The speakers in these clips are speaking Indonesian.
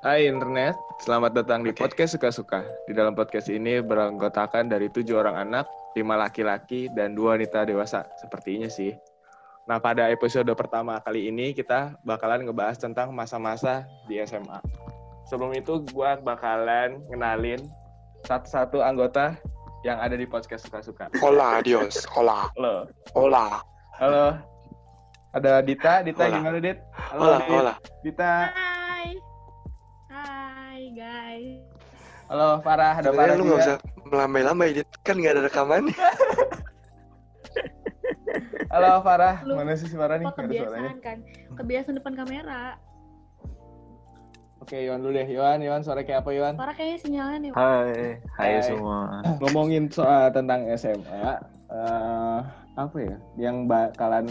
Hai internet, selamat datang di Oke. podcast suka-suka. Di dalam podcast ini beranggotakan dari tujuh orang anak, lima laki-laki, dan dua wanita dewasa. Sepertinya sih. Nah, pada episode pertama kali ini kita bakalan ngebahas tentang masa-masa di SMA. Sebelum itu, gue bakalan ngenalin satu-satu anggota yang ada di podcast suka-suka. Hola, adios. Hola. Halo, Hola. halo. Ada Dita, Dita Hola. gimana Dit? Hola, Dit. hola. Dita. Guys. Halo Farah, ada Farah Sebenarnya lu nggak usah melambai-lambai, Dit. kan nggak ada rekamannya. Halo Farah, Lu- mana sih Farah nih? Kebiasaan kan? Kebiasaan depan kamera. Oke, Yohan dulu deh. Yohan, Yohan, suara kayak apa Yohan? Suara kayaknya sinyalnya nih. Hai, hai Hai. semua. Ngomongin soal tentang SMA, eh, apa ya? Yang bakalan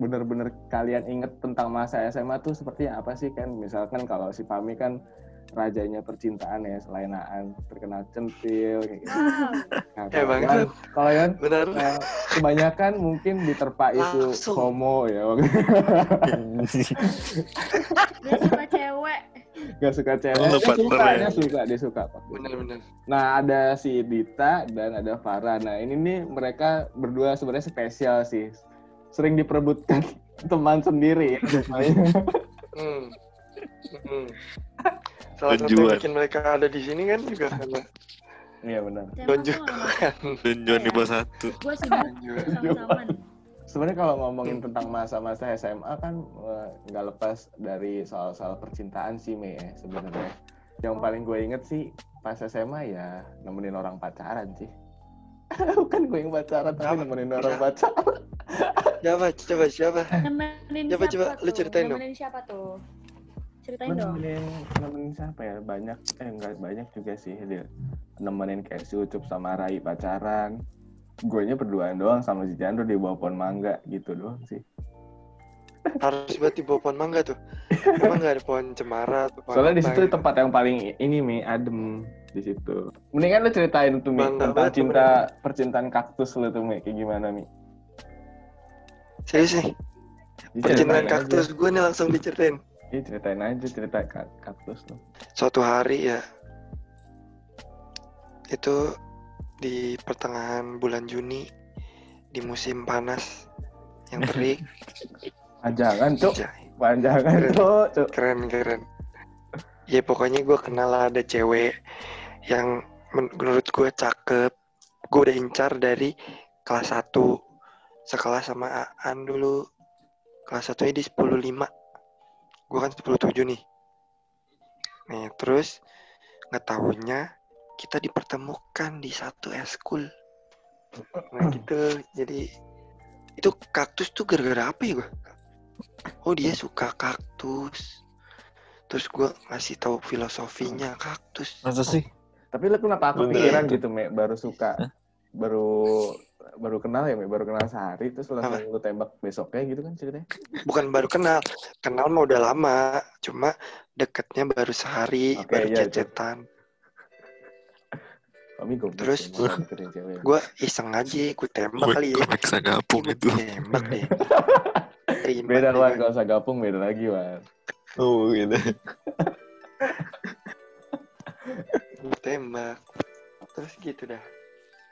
bener-bener kalian inget tentang masa SMA tuh sepertinya apa sih kan? Misalkan kalau si Fami kan rajanya percintaan ya, selainaan terkenal centil kayak gitu. Wow. Nah, Eh, kalau Bang, Yohan- kalau Yohan Benar. eh, kebanyakan mungkin diterpa itu Langsung. homo ya, Dia suka cewek. gak suka cewek. Oh, partner suka, ya? dia suka, dia suka. Pak. Benar-benar. Nah, ada si Dita dan ada Farah. Nah, ini nih mereka berdua sebenarnya spesial sih. Sering diperebutkan teman sendiri. Hmm. Hmm. Salah satu yang bikin mereka ada di sini kan juga karena Iya benar. Donjuk kan. Tunjuan di bawah satu. Gue sibuk. Sebenarnya kalau ngomongin tentang masa-masa SMA kan eh, nggak lepas dari soal-soal percintaan sih Mei ya sebenarnya. Yang paling gue inget sih pas SMA ya nemenin orang pacaran sih. Bukan gue yang pacaran tapi nemenin orang Ya. pacaran. Siapa? Coba siapa? Nemenin Coba, siapa coba, tuh? lu ceritain dong. Nemenin siapa tuh? Ceritain dong. nemenin nemenin siapa ya? Banyak eh enggak banyak juga sih. Dia nemenin kayak si Ucup sama Rai pacaran. Gue nya berduaan doang sama si Chandro di bawah pohon mangga gitu doang sih. Harus buat di bawah pohon mangga tuh. Emang nggak ada pohon cemara atau pohon soalnya di situ gitu? tempat yang paling ini mi adem di situ. Mendingan lu ceritain tuh mi Bangga tentang cinta percintaan kaktus lu tuh mi. Kayak gimana mi? Serius nih, Diceritain percintaan kaktus gue nih langsung diceritain. Iya ceritain aja cerita kak- kaktus lu Suatu hari ya, itu di pertengahan bulan Juni di musim panas yang terik. panjangan cuk. Anjay. panjangan cuk keren keren. Ya pokoknya gue kenal ada cewek yang men- menurut gue cakep. Gue udah incar dari kelas 1 sekelas sama Aan dulu. Kelas 1 nya di 10.5 gue kan 10.7 nih. Nih terus nggak tahunya kita dipertemukan di satu eskul. Nah gitu. Jadi itu kaktus tuh gara-gara apa ya gue oh dia suka kaktus. Terus gue ngasih tahu filosofinya kaktus. Masa sih? Tapi lu kenapa Bener. kepikiran gitu, Me? Baru suka, baru baru kenal ya? Baru kenal sehari, terus langsung lu tembak besoknya gitu kan ceritanya? bukan baru kenal kenal mah udah lama cuma deketnya baru sehari Oke, baru iya, cecetan Kami Terus- gue iseng aja gue tembak kali ya Komik sagapung Gue itu. tembak deh Terima Beda Wan. kalau usah gabung beda lagi Wan. Oh gitu. Tembak terus gitu dah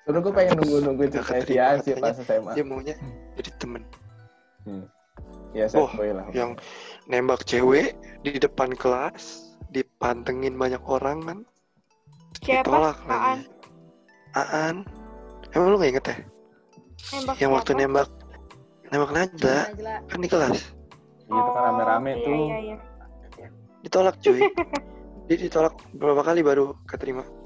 Terus gue pengen nunggu-nungguin Udah cerita keterima Sian sih pas SMA. dia maunya jadi temen Ya, saya Oh, lah. yang nembak cewek di depan kelas dipantengin banyak orang kan Siapa? ditolak Aan. Aan emang lu gak inget ya Nembak yang waktu siapa? nembak nembak Najla Najla. kan di kelas Gitu kan rame-rame iya, tuh. Iya, iya. ditolak cuy dia ditolak berapa kali baru keterima Ya.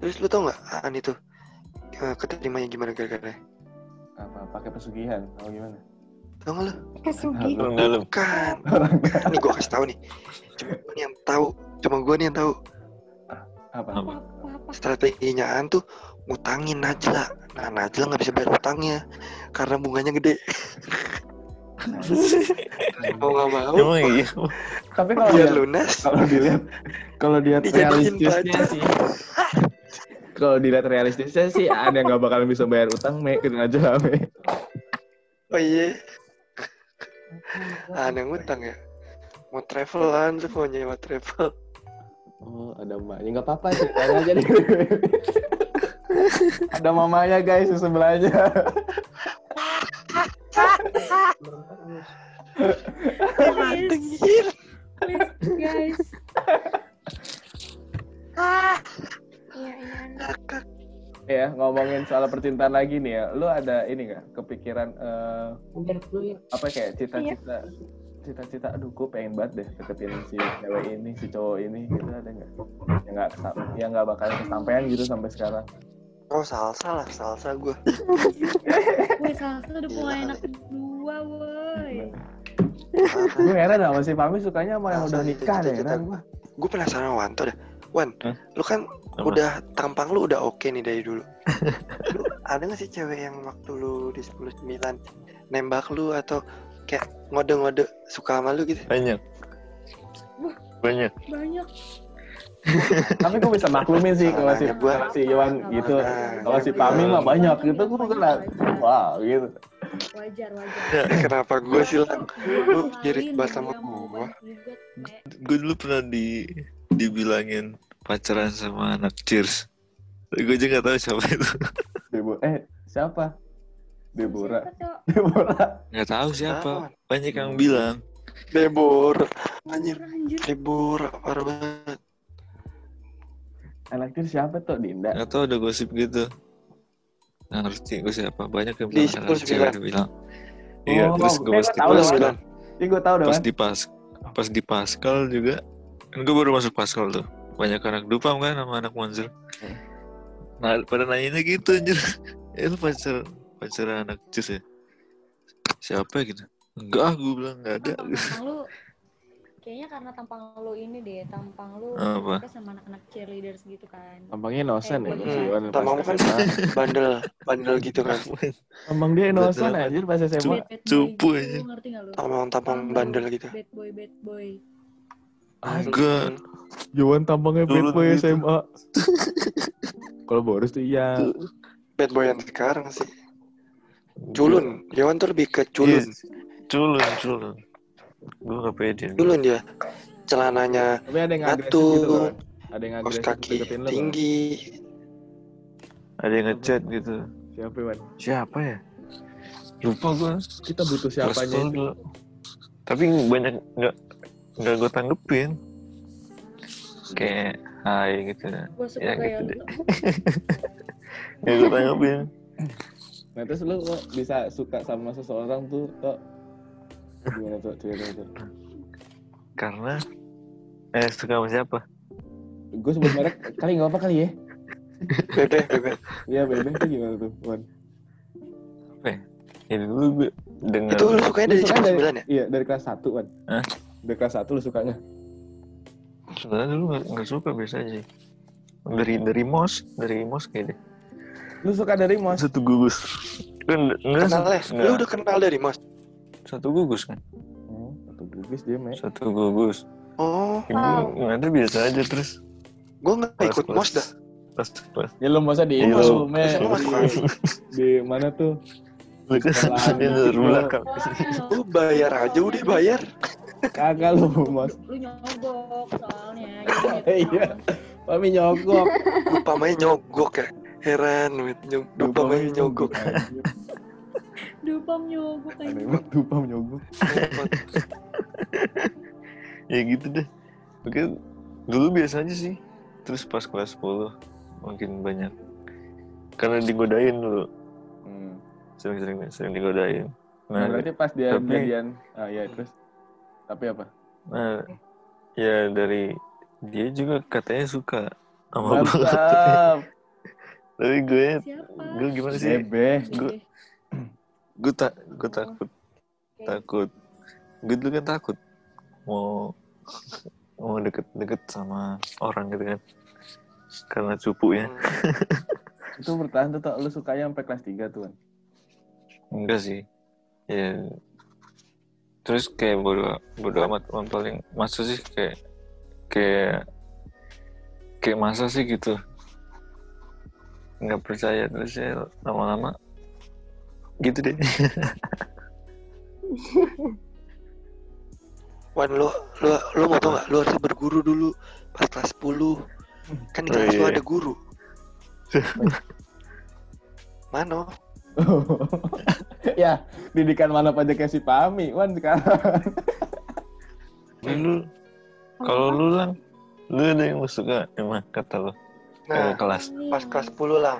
Terus lu tau nggak Aan itu? Eh, keterimanya gimana gara-gara? Apa pakai pesugihan? Atau gimana? tau nggak lu? Dalam. kan ini gua kasih tahu nih. Cuma gua nih yang tahu. Cuma gua nih yang tahu. Apa? Apa? Apa-apa. strateginya Aan tuh ngutangin Najla. Nah Najla nggak bisa bayar utangnya karena bunganya gede mau nggak mau Emang iya. Tapi kalau dilihat, lunas kalau dilihat kalau dilihat realistisnya sih. Kalau dilihat realistisnya sih ada yang nggak bakalan bisa bayar utang, Me. Kena aja, Me. oh iya Aan yang ngutang ya mau travelan tuh mau nyewa travel Oh, ada emaknya. Nggak apa-apa, ceritain aja deh. ada mamanya guys di sebelahnya. Please, please guys. Iya, ini anak. ya, ngomongin soal percintaan lagi nih ya. Lu ada ini nggak kepikiran eh, apa kayak cita-cita cita-cita aduh gue pengen banget deh deketin si cewek ini si cowok ini gitu ada nggak? Yang nggak yang nggak bakal kesampaian gitu sampai sekarang. Oh salsa lah salsa gue Woi, salsa udah punya anak dua, woi. Gue heran sama si Pami sukanya sama yang udah nikah deh heran gue gue penasaran Wanto dah Wan lu kan udah tampang lu udah oke nih dari dulu. Lu ada gak sih cewek yang waktu lu di 10 nembak lu atau kayak ngode-ngode suka sama lu gitu? Banyak. Banyak. Banyak. tapi gue bisa maklumin sih kalau si gua. si Iwan gitu. kalau si Pami mah banyak gitu gue kena wah gitu Wajar, wajar. Ya, kenapa gue sih lang lu girik banget sama eh. Gue dulu pernah di dibilangin pacaran sama anak cheers. Gue aja gak tahu siapa itu. Debo eh siapa Deborah Siapa, Cok? Deborah Gak tahu siapa. Banyak yang bilang. Debor anjir. Debor parah banget anak itu siapa tuh Dinda Gak tahu ada gosip gitu. Gak ngerti gue siapa. Banyak yang Di bilang anak 10 cewek itu bilang. Iya, Oh, terus gue pas di Pascal, gue tahu dong pas kan di pas, pas di Pascal juga. Kan gue baru masuk Pascal tuh. Banyak anak dupam kan sama anak Monzer. Hmm. Nah, pada nanya gitu anjir. Eh lu pacar pacar anak cus ya? Siapa gitu? Enggak, gue bilang enggak ada. Lu kayaknya karena tampang lu ini deh, tampang lu Apa? sama anak-anak cheerleaders gitu kan. tampangnya innocent ya Eh, si Hmm, tampangmu kan bandel bandel gitu kan tampang dia innocent Betul. anjir pas SMA cupu aja. ngerti gak lu? tampang tampang Tampang bandel gitu Bad boy, bad boy. Enggak. Iwan tampangnya bad boy gitu. SMA kalau Boris tuh iya bad boy yang sekarang sih culun Yawan tuh lebih ke culun Iya, culun, culun. Gue gak pede. culun dia celananya tapi ada yang agresif Batu. gitu kan ada yang kaos kaki tinggi Ada yang ngechat gitu. siapa Iwan Siapa ya? Lupa gue. kita butuh siapanya itu dulu. Tapi banyak nggak nggak gue tanggepin. Kayak hai gitu. Gue suka Ya, gitu deh. Nggak gue tanggepin. nah terus lu kok bisa suka sama seseorang tuh kok gimana tuh cerita tuh Karena eh suka sama siapa? gue sebut merek kali nggak apa kali ya bebe bebe Iya bebek tuh gimana tuh Wan Ya dulu gue dengar. itu lu sukanya dari jam 9 ya Iya dari kelas 1 Wan Hah? dari kelas 1 lu sukanya Sebenarnya dulu nggak nggak suka biasa aja. Dari dari mos, dari mos kayaknya. lu suka dari mos Satu gugus. Kan enggak kenal ya enggak. lu udah kenal dari mas Satu gugus kan? oh, satu gugus dia me Satu gugus. oh. Ini nggak ada biasa aja terus. gue nggak ikut Kelas- mos dah. Pas pas ya lu masa di Iya, mos Lu masuk di, di mana tuh? Dari belakang. lu bayar aja udah bayar. Kagak lu mos. Lu nyogok soalnya. Iya. Mami nyogok. Lupa main nyogok ya? Heran lupa main nyogok Dupam nyogok aneh aja. banget dupam nyogok. Ya gitu deh. Oke dulu biasa aja sih terus pas kelas 10 makin banyak. Karena digodain dulu. Hmm. sering-sering sering digodain. Nah, nah, berarti pas dia tapi- jadian ah ya terus? Tapi apa? Nah ya dari dia juga katanya suka sama gue tapi gue Siapa? gue gimana sih? Bebe gue gue tak gue takut. takut. Gue dulu kan takut mau mau deket-deket sama orang gitu kan. Karena cupu ya itu bertahan tuh Tok. lu sukanya sampai kelas 3 tuh Wan. enggak sih. Ya. Terus kayak bodo bodo amat. Yang paling masa sih kayak kayak kayak masa sih gitu. Nggak percaya terus ya lama-lama gitu deh Wan lu lu lu mau tau gak? Lu harus berguru dulu pas kelas 10. Kan di Oh, kelas lu iya. ada guru. Mano? ya, didikan mana aja kasih pahami, Wan sekarang. Lu kalau lu lang, lu ada yang suka emang kata lu Nah, kelas. Ini pas kelas 10 lah.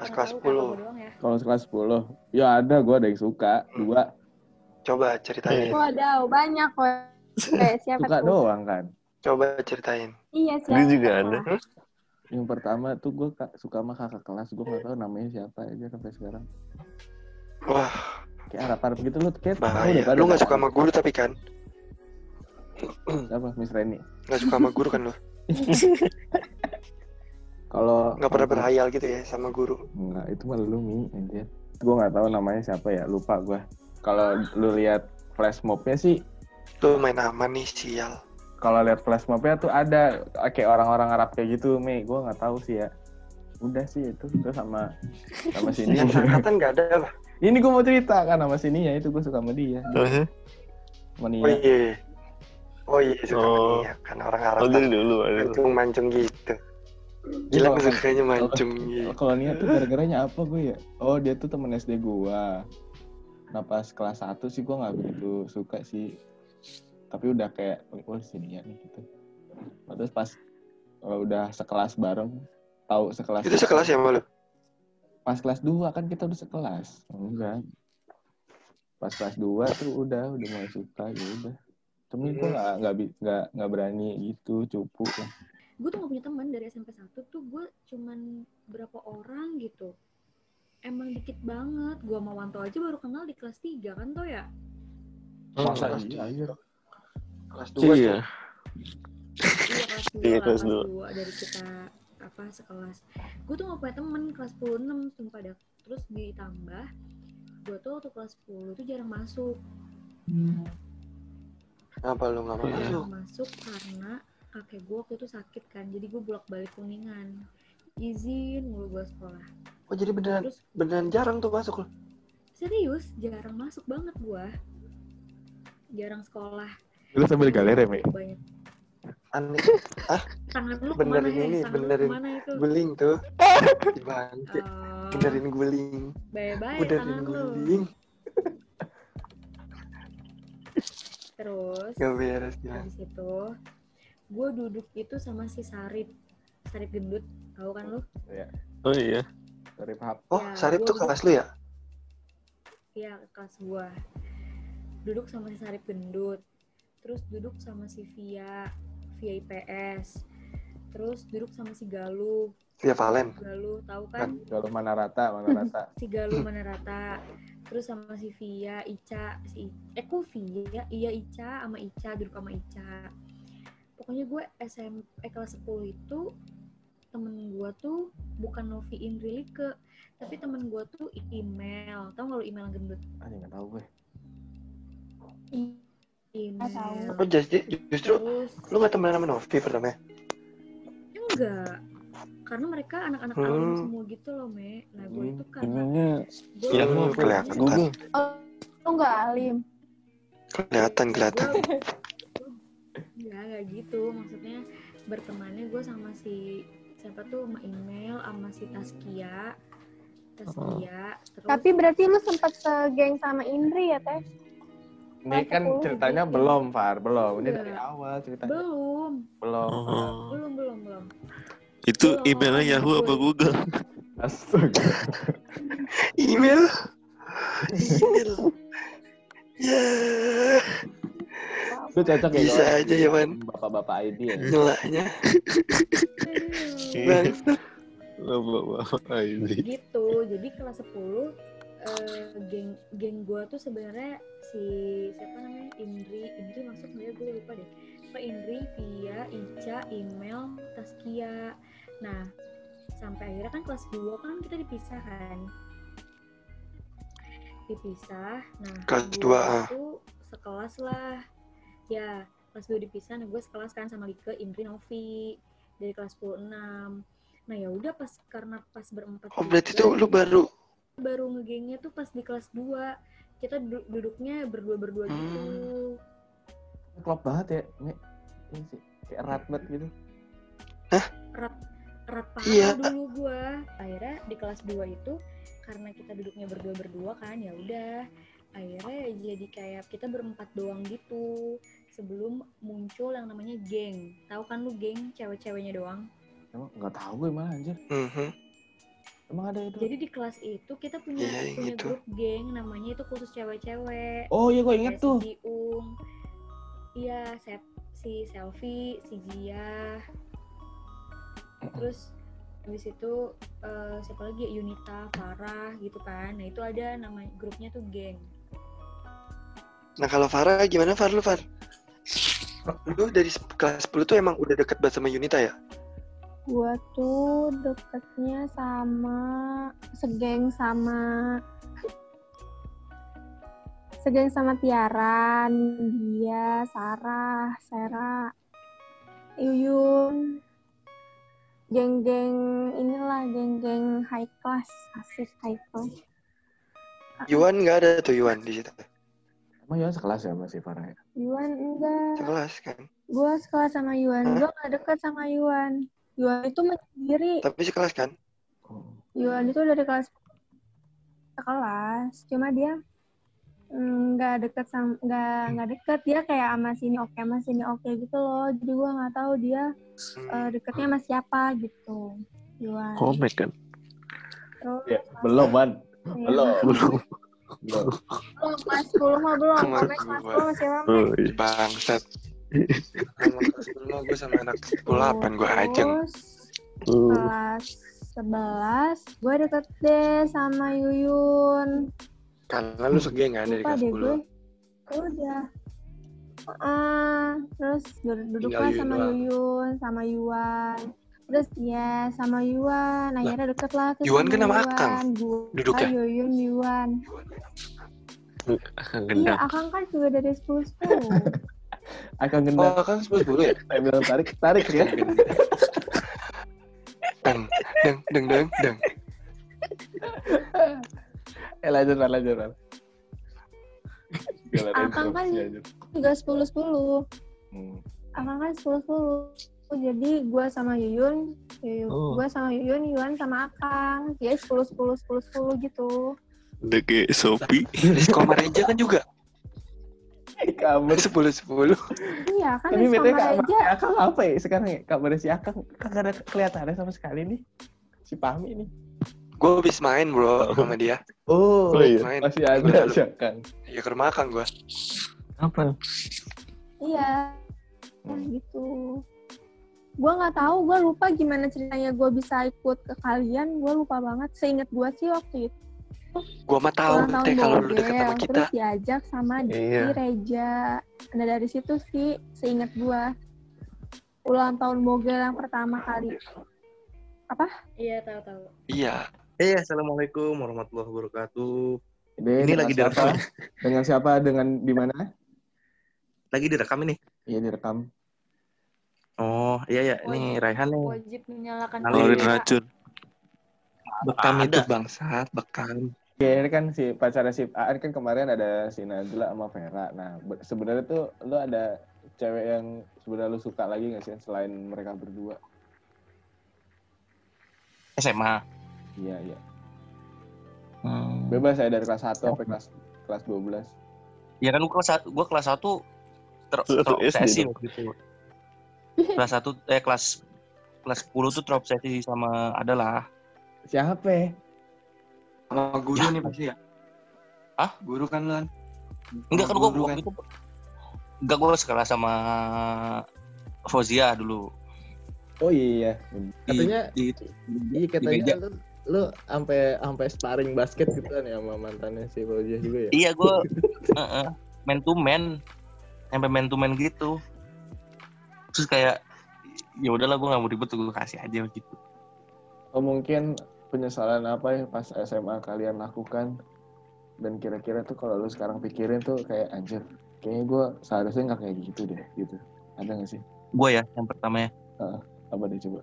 Pas kelas tahu 10. kakak gua doang ya. Kalau kelas 10, ya ada gue ada yang suka, dua. Coba ceritain. Wadaw, banyak kok. Siapa Suka tuh? doang kan. Coba ceritain. Iya, siapa? Gue juga ada. Yang pertama tuh gue suka sama kakak kelas, gue gak tahu namanya siapa aja sampai sekarang. Wah, Kayak harap-harap gitu lu kayak tahu bahaya. Lu gak suka sama guru tapi kan? Siapa? Miss Reni. Gak suka sama guru kan lu? Kalau Gak pernah berhayal gitu ya sama guru. Enggak, itu mah lu Mi, anjir. Gue nggak tahu namanya siapa ya, lupa gue. Kalau lu lihat flash mobnya sih, Lu main aman nih, sial. kalau lihat flash mobnya tuh ada kayak orang-orang Arab kayak gitu, Mi. Gue nggak tahu sih ya. Udah sih itu, itu sama sama sini. Yang angkatan gak ada apa? Ini gue mau cerita kan sama sini ya, itu gue suka sama dia. Oh iya. Oh iya, suka Oh. oh. kan orang Arab oh kan dulu ada. mancung-mancung gitu. Gila gue sukanya mancung kalau- gitu. Kalau Nia tuh gara-garanya apa gue ya? Oh dia tuh temen SD gue. Nah pas kelas 1 sih gue nggak begitu suka sih. Tapi udah kayak, oh si Nia nih gitu. Nah, Terus pas kalau udah sekelas bareng, tahu sekelas. Itu sekelas ya sama lu? Pas kelas 2 kan kita udah sekelas. Enggak. Pas kelas 2 tuh udah, udah mulai suka ya udah. Tapi gue nggak bi- nggak nggak berani gitu cupu lah. Gue tuh gak punya teman dari SMP 1 tuh gue cuman berapa orang gitu. Emang dikit banget. Gue sama Wanto aja baru kenal di kelas 3 kan toh ya? Masa kelas iya, iya. Kelas 2 Iya. Iya kelas 2 Iya, lah, kelas kelas dua. 2 dari kita apa sekelas. Gue tuh gak punya temen kelas 10 6 sumpah dah. Terus ditambah gue tuh waktu kelas 10 tuh jarang masuk. Kenapa lu gak mau Iya. masuk? Masuk karena kakek gue waktu itu sakit kan. Jadi gue bolak balik kuningan. Izin mulu gue sekolah. Oh jadi beneran Terus beneran jarang tuh masuk lu? serius jarang masuk banget gue. Jarang sekolah. Lu sambil galeri, Mi. Banyak. Aneh. Tangan lu Benerin ke mana ini, ya? Tangan benerin. ke mana itu? Guling tuh. Di bangke. Oh, Benerin guling. bye-bye Benerin tangan lu. guling. Terus Gak beres ya. habis itu gue duduk itu sama si Sarip. Sarip gendut tahu kan lu? Oh iya. Dari paham. Oh, Ya, Sarip tuh kelas lu ya? Iya kelas gue duduk sama si Sarip gendut. Terus duduk sama si Via Via IPS terus duduk sama si Galuh. Via Valen. Galuh tahu kan? Kalau mana rata, mana rata. si Galuh mana rata terus sama si Via Ica si I- eh kok Via? Iya Ica sama Ica duduk sama Ica pokoknya gue SMP eh, kelas 10 itu temen gue tuh bukan Novi Indri ke tapi temen gue tuh email tau gak lu email yang gendut Ah, nggak tahu gue. Email Oh jadi justru terus lu gak temenan sama Novi pertama? enggak karena mereka anak-anak Hmm. alim semua gitu loh me nah gue itu karena gue apa? kelihatan. Google. Lu nggak alim. Kelihatan kelihatan. Enggak, enggak gitu. Maksudnya bertemannya gue sama si siapa tuh sama email sama si Taskia. Taskia. Terus Tapi berarti lu sempet segeng sama Indri ya, Teh? Ini kan Kelas 10 ceritanya gitu. belum, Far. Belum. Ini Iya. dari awal ceritanya. belum, Belum. Oh. belum, belum, belum. Itu Belum, emailnya Yahoo apa. Google? Astaga. Email. Email. Ya. Lu cocok ya. Bisa aja ya, Wan. Bapak-bapak ID ya. Bang. Bapak-bapak ini. gitu. Jadi kelas 10 eh, geng geng gue tuh sebenarnya si siapa namanya Indri Indri masuk nggak ya gue lupa deh Pak Indri Via Ica email Taskia nah sampai akhirnya kan kelas 2 kan kita dipisah kan dipisah nah Kelas gua dua, ah. tuh sekelas lah ya kelas 2 dipisah nah gue sekelas kan sama Lika Indri Novi dari kelas 10 6 nah ya udah pas karena pas berempat Oh berarti tuh lu baru baru ngegengnya tuh pas di kelas 2 kita du- duduknya berdua-berdua gitu Hmm. klop banget ya ini, ini sih kayak erat banget gitu. Erat erat parah Iya. dulu gua. Akhirnya di kelas 2 itu karena kita duduknya berdua berdua kan ya udah. Akhirnya jadi kayak kita berempat doang gitu sebelum muncul yang namanya geng. Tahu kan lu geng cewek-ceweknya doang? Emang nggak tahu gue malah anjir. Mhm. emang ada itu? Jadi di kelas itu kita punya yang punya itu. grup geng namanya itu khusus cewek-cewek. Oh iya gue inget Kayak tuh. si Jiung iya Sep, si Selfie si Jia. Terus habis itu eh, siapa lagi? Ya? Yunita Farah gitu kan. Nah itu ada nama grupnya tuh geng. Nah kalau Farah gimana Far? Lu Far? Lu dari kelas 10 tuh emang udah deket banget sama Yunita ya? Gua tuh deketnya sama segeng sama segeng sama Tiara, dia, Sarah, Sera, Yuyun, geng-geng inilah geng-geng high class, asik high class. Yuan nggak ada tuh Yuan di situ. Emang Yohan sekelas ya masih Farah ya? Yuan enggak, Sekelas kan. gua sekelas sama Yuan, gua gak deket sama Yuan. Yuan itu menyendiri, Tapi sekelas kan? oh. Yuan itu dari kelas sekelas, cuma dia mm, nggak deket sama nggak nggak deket. Dia kayak sama sini oke sama sini oke gitu loh. Jadi gua nggak tahu dia eh, deketnya sama siapa gitu Yuan. Komik kan? terus ya belum man ya, belum belum belum kelas 10 mah belum kelas. 10 masih rame Oh, iya. Bangsat. Sama kelas 10 gue sama anak 8 gue ajeng. terus kelas 11 gue deket deh sama Yuyun Karena lu segeng kan dari kelas deh gue 10. Ya udah Ah, terus duduk duduklah Tinggal Yuyun sama doang. Yuyun sama Yuan terus ya sama Yuan akhirnya deket lah tuh Yuan sama kan nama Yuan. Akang Gua, duduknya. Yuyun Yuan Akan iya gendang. Akang kan juga dari 10 10 akan gendang Oh kan 10 10 ya? saya bilang tarik tarik ya Deng, deng, deng, deng, deng. eh lanjut lanjut ada Akang kan- juga 10 10 Hmm. Akang kan 10 10 jadi gue sama Yuyun Yuyun Oh. gue sama Yuyun Yuan sama Akang jadi 10 10 10 10 gitu Udah kayak Sopi. Rizko Mareja kan juga kabar 10 10. iya kan tapi Rizko Mareja Akang apa ya sekarang ya kabar si Akang kagak ada kelihatannya sama sekali nih si Pahmi nih Gue habis main bro sama dia. oh, Oh, iya. Main. masih ada si Akang Ya ke rumah Kang gue. Apa? Iya, Hmm. gitu. Gua nggak tahu, gua lupa gimana ceritanya gua bisa ikut ke kalian. Gua lupa banget. Seinget gua sih waktu itu Gue mah tahu ulang tahun teh kalau lu deket sama kita. terus diajak sama Iya. di Reja. Nah dari situ sih seinget gua ulang tahun Bogel yang pertama kali. iya tahu tahu Iya. Eh, assalamualaikum warahmatullahi wabarakatuh. Ini, Ini lagi siapa? direkam. dengan siapa dengan di mana Lagi direkam ini. iya direkam Oh, iya ya, ini Raihan nih. wajib menyalakan kamera. racun. Bekam Ada. itu bangsat, bekam. Ya, ini kan si pacarnya si Aan kan kemarin ada si Najla sama Vera. Nah, be- sebenarnya tuh lu ada cewek yang sebenarnya lu suka lagi nggak sih selain mereka berdua? SMA. Iya, iya. Hmm. Bebas ya dari kelas 1 sampai kelas kelas 12. Ya kan gua kelas satu, gua kelas satu ter waktu itu. Kelas satu eh kelas kelas 10 tuh terobsesi sama adalah Siapa? ya? Sama guru Ya. nih pasti ya. Hah? Guru kan lu kan? enggak kan gua guru waktu itu enggak gua sekelas sama Fauzia dulu. Oh iya. Katanya di, di, iya katanya lu lu sampai sampai sparring basket gitu kan ya sama mantannya si Fauzia juga ya? Iya gue man to man, sampai man to man gitu. Terus kayak ya udahlah gue nggak mau ribet gue kasih aja gitu. Oh mungkin penyesalan apa yang pas SMA kalian lakukan dan kira-kira tuh kalau lu sekarang pikirin tuh kayak anjir kayaknya gue seharusnya nggak kayak gitu deh gitu ada nggak sih Gue ya yang pertama ya apa deh coba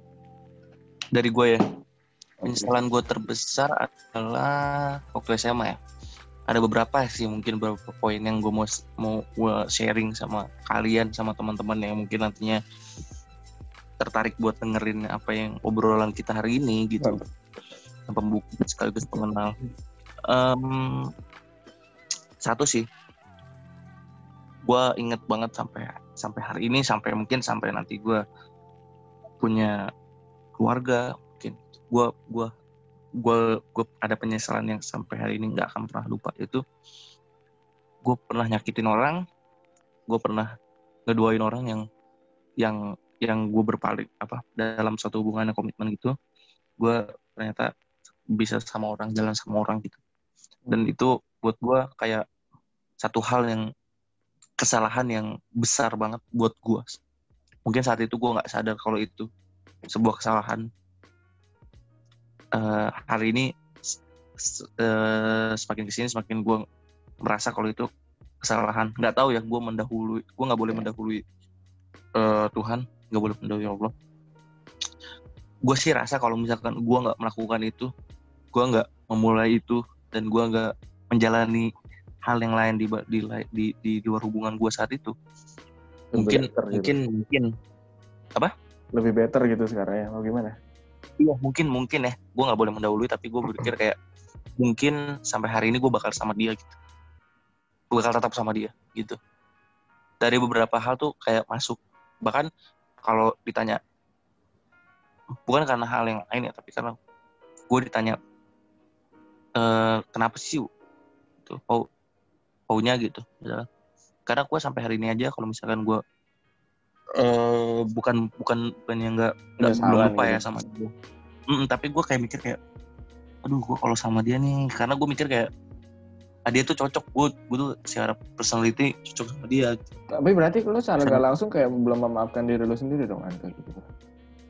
dari gue ya Oke. penyesalan gue terbesar adalah waktu SMA ya. Ada beberapa sih mungkin beberapa poin yang gue mau mau sharing sama kalian sama teman-teman yang mungkin nantinya tertarik buat dengerin apa yang obrolan kita hari ini gitu. Yang pembuka sekaligus pengenal. Em, satu sih. Gue inget banget sampai sampai hari ini sampai mungkin sampai nanti gue punya keluarga mungkin. Gue gua gue gue ada penyesalan yang sampai hari ini nggak akan pernah lupa itu gue pernah nyakitin orang gue pernah ngeduain orang yang yang yang gue berpaling apa dalam satu hubungan yang komitmen gitu gue ternyata bisa sama orang jalan sama orang gitu. Dan itu buat gue kayak satu hal yang kesalahan yang besar banget buat gue mungkin saat itu gue nggak sadar kalau itu sebuah kesalahan Eh, hari ini eh, semakin ke sini semakin gue merasa kalau itu kesalahan. Nggak tahu ya gue mendahului gue nggak boleh mendahului eh, Tuhan. Nggak boleh mendahului Allah. Gue sih rasa kalau misalkan gue nggak melakukan itu gue nggak memulai itu dan gue nggak menjalani hal yang lain di di di, di, di luar hubungan gue saat itu mungkin Lebih better gitu. mungkin mungkin. Lebih better gitu sekarang ya mau gimana Iya mungkin mungkin ya. Gue nggak boleh mendahului tapi gue berpikir kayak mungkin sampai hari ini gue bakal sama dia gitu. Gue bakal tetap sama dia gitu. Dari beberapa hal tuh kayak masuk. Bahkan kalau ditanya bukan karena hal yang lain ya tapi karena gue ditanya eh kenapa sih gitu. Mau maunya gitu karena gue sampai hari ini aja kalau misalkan gue eh bukan bukan bukan yang nggak nggak belum lupa ya sama dia. Mm, tapi gue kayak mikir kayak aduh gue kalau sama dia nih karena gue mikir kayak ah, dia tuh cocok gue gue tuh secara personality cocok sama dia. Tapi berarti lu secara nggak langsung kayak belum memaafkan diri lu sendiri dong kan gitu.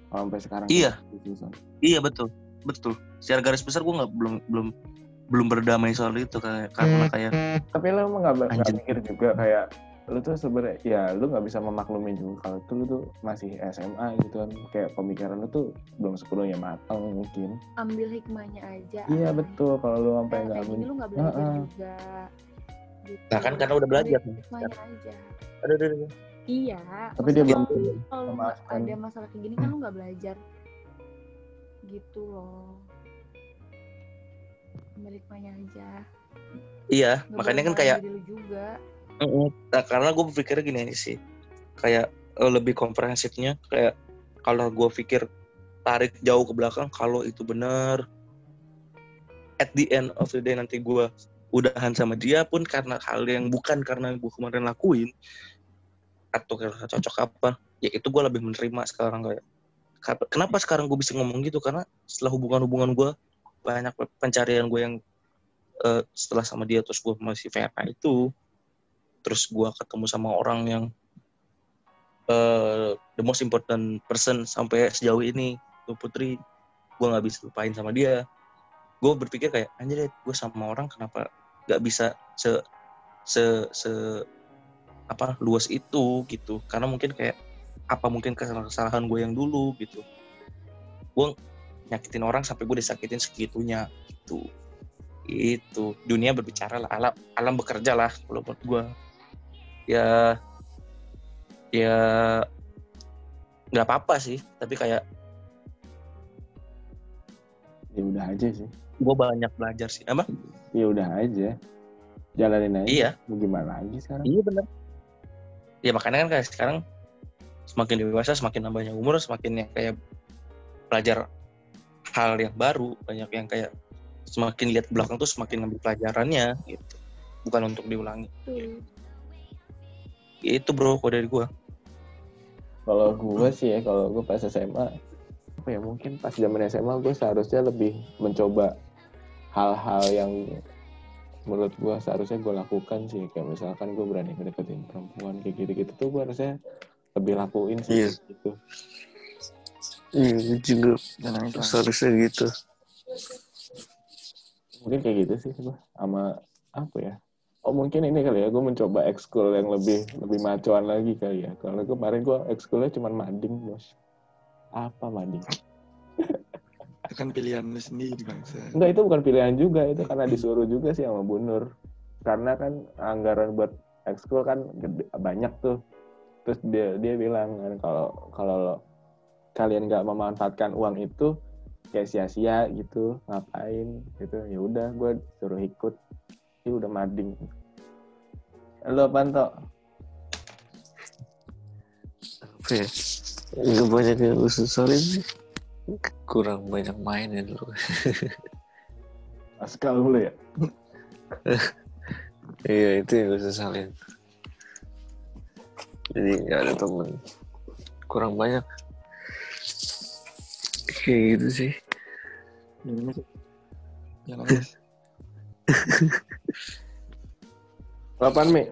Sampai sekarang Iya. Son. iya betul betul. Secara garis besar gue nggak belum belum belum berdamai soal itu kayak karena kayak tapi lu emang nggak mikir juga kayak lu tuh sebenarnya ya lu nggak bisa memaklumi juga kalau tuh lu tuh masih SMA gitu kan. Kayak pemikiran lu tuh belum sepenuhnya matang mungkin. Ambil hikmahnya aja iya betul. Kalau lu sampai nggak ambil lu nggak belajar Heeh. juga. Gitu. nah kan karena udah belajar Ambil hikmahnya aja. Aduh, aduh, aduh. iya. Tapi dia belum kalau ada masalah kayak gini kan lu nggak belajar. Gitu loh. Ambil hikmahnya aja. Iya Nggak makanya kan kayak nyalahin diri lu juga. Nah, karena gue berpikir gini sih, kayak eh, lebih komprehensifnya, kayak kalau gue pikir tarik jauh ke belakang, kalau itu benar, at the end of the day nanti gue udahan sama dia pun karena hal yang bukan karena gue kemarin lakuin, atau karena cocok apa, ya itu gue lebih menerima sekarang kayak. Kenapa sekarang gue bisa ngomong gitu? Karena setelah hubungan-hubungan gue banyak pencarian gue yang eh, setelah sama dia terus gue masih VRA itu terus gua ketemu sama orang yang eh the most important person sampai sejauh ini tuh Putri. Gua nggak bisa lupain sama dia. Gue berpikir kayak anjir gue sama orang kenapa nggak bisa se se se apa luas itu gitu. Karena mungkin kayak apa mungkin kesalahan gue yang dulu gitu. Gue nyakitin orang sampai gue disakitin segitunya gitu. Itu dunia berbicara lah. Alam alam bekerja lah menurut gue ya ya nggak apa-apa sih tapi kayak ya udah aja sih. gue banyak belajar sih. Apa? Ya udah aja. Jalanin aja. Iya. Mau gimana lagi sekarang? Iya benar ya makanya kan kayak sekarang semakin dewasa semakin nambahnya umur semakin yang kayak belajar hal yang baru banyak yang kayak semakin lihat ke belakang tuh semakin ngambil pelajarannya gitu. Bukan untuk diulangi. Tuh itu bro kode dari gue kalau gue sih ya kalau gue pas SMA apa ya mungkin pas zaman SMA gue seharusnya lebih mencoba hal-hal yang menurut gue seharusnya gue lakukan sih. Kayak misalkan gue berani ngedeketin perempuan kayak gitu-gitu tuh gue harusnya lebih lakuin sih Iya. gitu. Iya juga Jangan itu. seharusnya gitu. Mungkin kayak gitu sih gue sama apa ya oh mungkin ini kali ya gue mencoba ekskul yang lebih lebih macoan lagi kali ya. Kalau gue kemarin gue ekskulnya cuma mading bos. Apa mading? Itu kan pilihan lu sendiri bangsa. enggak itu bukan pilihan juga. Itu karena disuruh juga sih sama Bu Nur. Karena kan anggaran buat ekskul kan gede, banyak tuh. Terus dia dia bilang kan kalau kalau kalian nggak memanfaatkan uang itu kayak sia-sia gitu ngapain gitu. Ya udah gue suruh ikut. Ini udah mading lo panto. Apa ya nggak banyak yang gue sesalin sih kurang banyak main ya dulu. Askal dulu ya? Iya itu yang gue sesalin. Jadi nggak ada temen. Kurang banyak. Kayak gitu sih. Ya Kapan Mi?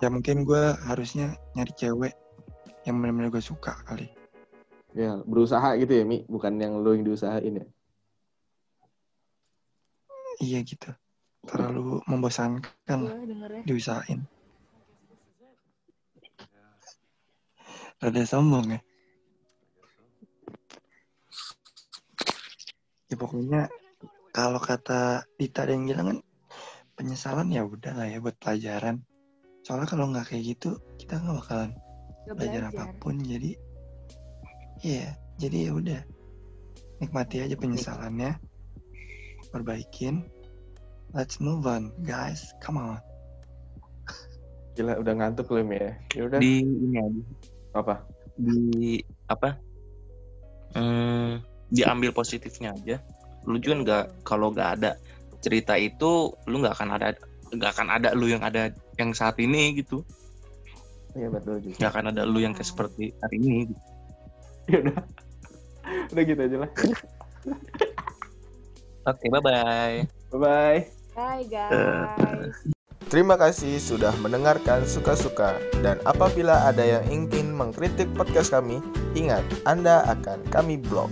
Ya mungkin gue harusnya nyari cewek yang benar-benar gue suka kali. Ya berusaha gitu ya Mi, bukan yang lo yang diusahain ya. Iya gitu. Terlalu membosankan lah Gue dengernya. diusahain. Rada sombong ya. Ya pokoknya kalau kata Dita ada yang bilang kan penyesalan ya udah lah ya buat pelajaran. Soalnya kalau nggak kayak gitu kita nggak bakalan Gak belajar belajar. apa pun. Jadi iya, jadi ya udah nikmati aja penyesalannya, perbaikin. Let's move on, guys. Come on. Gila udah ngantuk lo Mi ya. Ya udah. di ini aja Apa? di apa hmm, diambil positifnya aja lu juga nggak kalau nggak ada cerita itu lu nggak akan ada nggak akan ada lu yang ada yang saat ini gitu Iya betul juga. nggak akan ada lu yang kayak seperti hari ini gitu. Ya udah. Udah gitu aja lah. oke bye bye Bye bye. Bye guys. Terima kasih sudah mendengarkan suka-suka dan apabila ada yang ingin mengkritik podcast kami, ingat Anda akan kami blok.